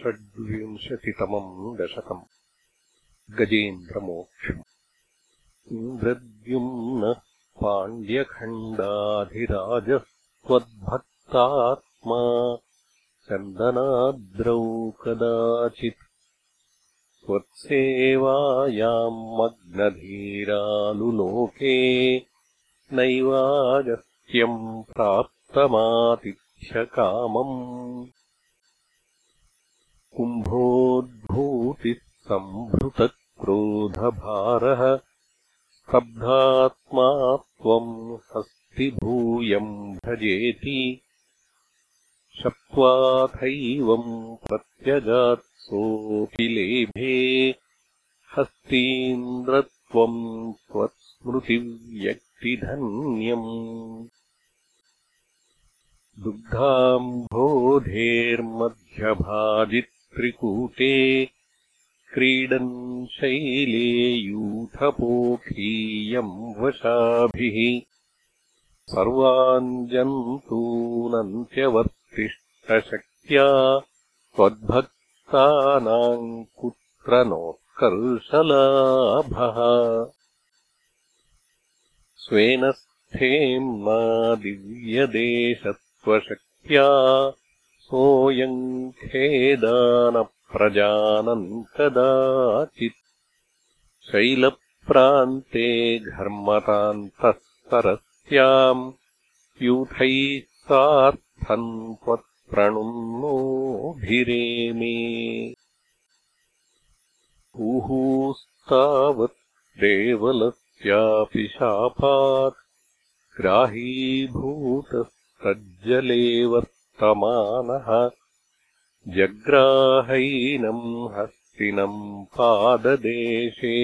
षड्विंशतितमम् दशकम्। गजेन्द्रमोक्षम्। इन्द्रद्युम्नः पाण्ड्यखण्डाधिराजस्त्वद्भक्तात्मा चन्दनाद्रौ कदाचित् त्वत्सेवायाम् मग्नधीरालुलोके नैवागत्यम् प्राप्तमातिथ्यकामम् कुम्भोद्भूतिः सम्भृतक्रोधभारः स्तब्धात्मा त्वम् हस्तिभूयम् भजेति। शप्त्वाथैवम् प्रत्यगात्सोऽपि लेभे हस्तीन्द्रत्वम् त्वत्स्मृतिव्यक्तिधन्यम् दुग्धाम्भोधेर्मध्यभाजित्रिकूटे क्रीडन् शैले यूथपोखीयम् वशाभिः सर्वान् जन्तूनन्त्यवर्तिष्ठशक्त्या त्वद्भक्तानाम् कुत्र नोत्कर्षलाभः। स्वेन स्थेम्ना दिव्यदेशत्वशक्त्या सोऽयम् खेदान प्रजानन् कदाचित् शैलप्रान्ते घर्मतान्तः सरस्याम् यूथैः सार्थम् त्वत्प्रणुन्नोऽभिरेमे ऊहूस्तावत् देवलस्यापि शापात् ग्राहीभूतस्तज्जले वर्तमानः जग्राहैनम् हस्तिनम् पाददेशे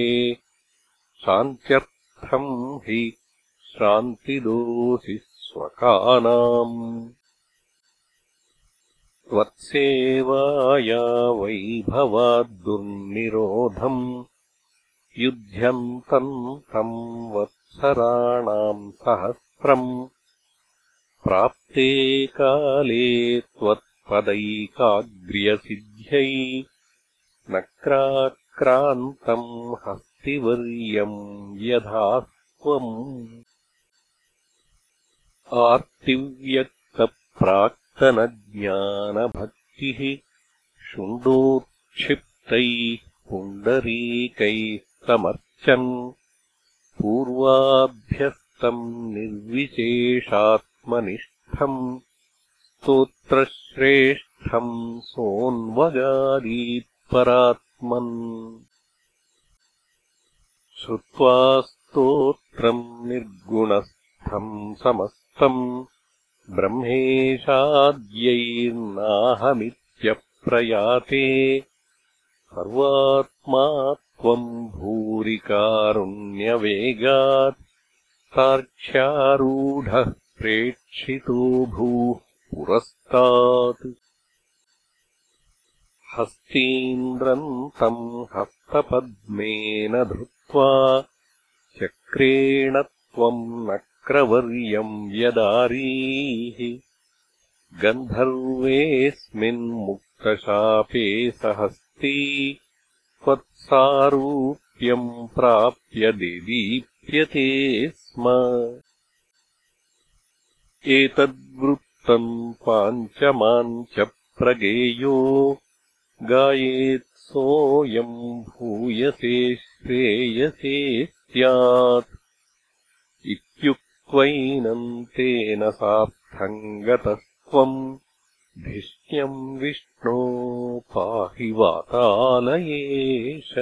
शान्त्यर्थम् हि श्रान्तिदोषि स्वकानाम्। त्वत्सेवाया वैभवाद्दुर्निरोधम् युध्यन्तम् तम् वत्सराणाम् सहस्रम् प्राप्ते काले त्वत् पदैकाग्र्यसिद्ध्यै नक्राक्रान्तम् हस्तिवर्यम् यथात्वम् आर्तिव्यक्तप्राक्तनज्ञानभक्तिः शुण्डोत्क्षिप्तैः पुण्डरीकैः समर्चन् पूर्वाभ्यस्तम् निर्विशेषात्मनिष्ठम् स्तोत्रश्रेष्ठम् सोऽन्वगादीत्परात्मन्। श्रुत्वा स्तोत्रम् निर्गुणस्थम् समस्तम् ब्रह्मेशाद्यैर्नाहमित्यप्रयाते। सर्वात्मा त्वम् भूरिकारुण्यवेगात् सार्क्ष्यारूढः प्रेक्षितो भूः पुरस्तात्। हस्तीन्द्रम् तम् हस्तपद्मेन धृत्वा चक्रेण त्वम् नक्रवर्यम् व्यदारीः गन्धर्वेऽस्मिन्मुक्तशापे सहस्ती त्वत्सारूप्यम् प्राप्य दिदीप्यते स्म एतद्वृत् पाञ्चमाम् च प्रगेयो गायेत्सोऽयम् भूयसे श्रेयसे स्यात्। इत्युक्त्वैनम् तेन सार्थम् गतस्त्वम् धिष्ण्यम् विष्णो पाहि वातालयेश